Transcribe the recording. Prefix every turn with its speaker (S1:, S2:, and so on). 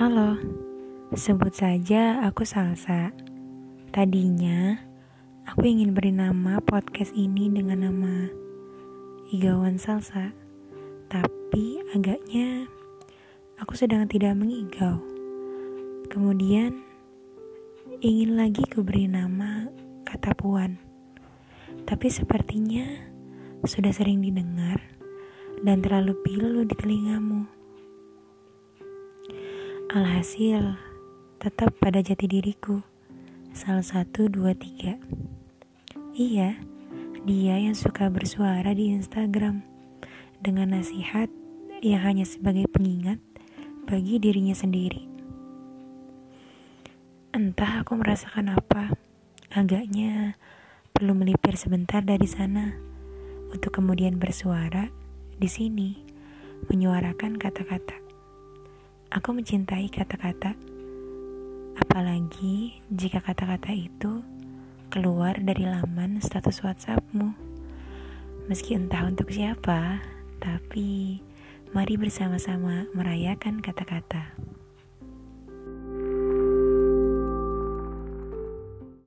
S1: Halo, sebut saja aku Salsa. Tadinya, aku ingin beri nama podcast ini dengan nama Igawan Salsa. Tapi agaknya aku sedang tidak mengigau. Kemudian, ingin lagi kuberi nama kata Puan. Tapi sepertinya sudah sering didengar dan terlalu pilu di telingamu. Alhasil, tetap pada jati diriku. Salah satu, dua, tiga. Iya, dia yang suka bersuara di Instagram dengan nasihat yang hanya sebagai pengingat bagi dirinya sendiri. Entah aku merasakan apa, agaknya perlu melipir sebentar dari sana untuk kemudian bersuara di sini, menyuarakan kata-kata. Aku mencintai kata-kata, apalagi jika kata-kata itu keluar dari laman status WhatsAppmu. Meski entah untuk siapa, tapi mari bersama-sama merayakan kata-kata.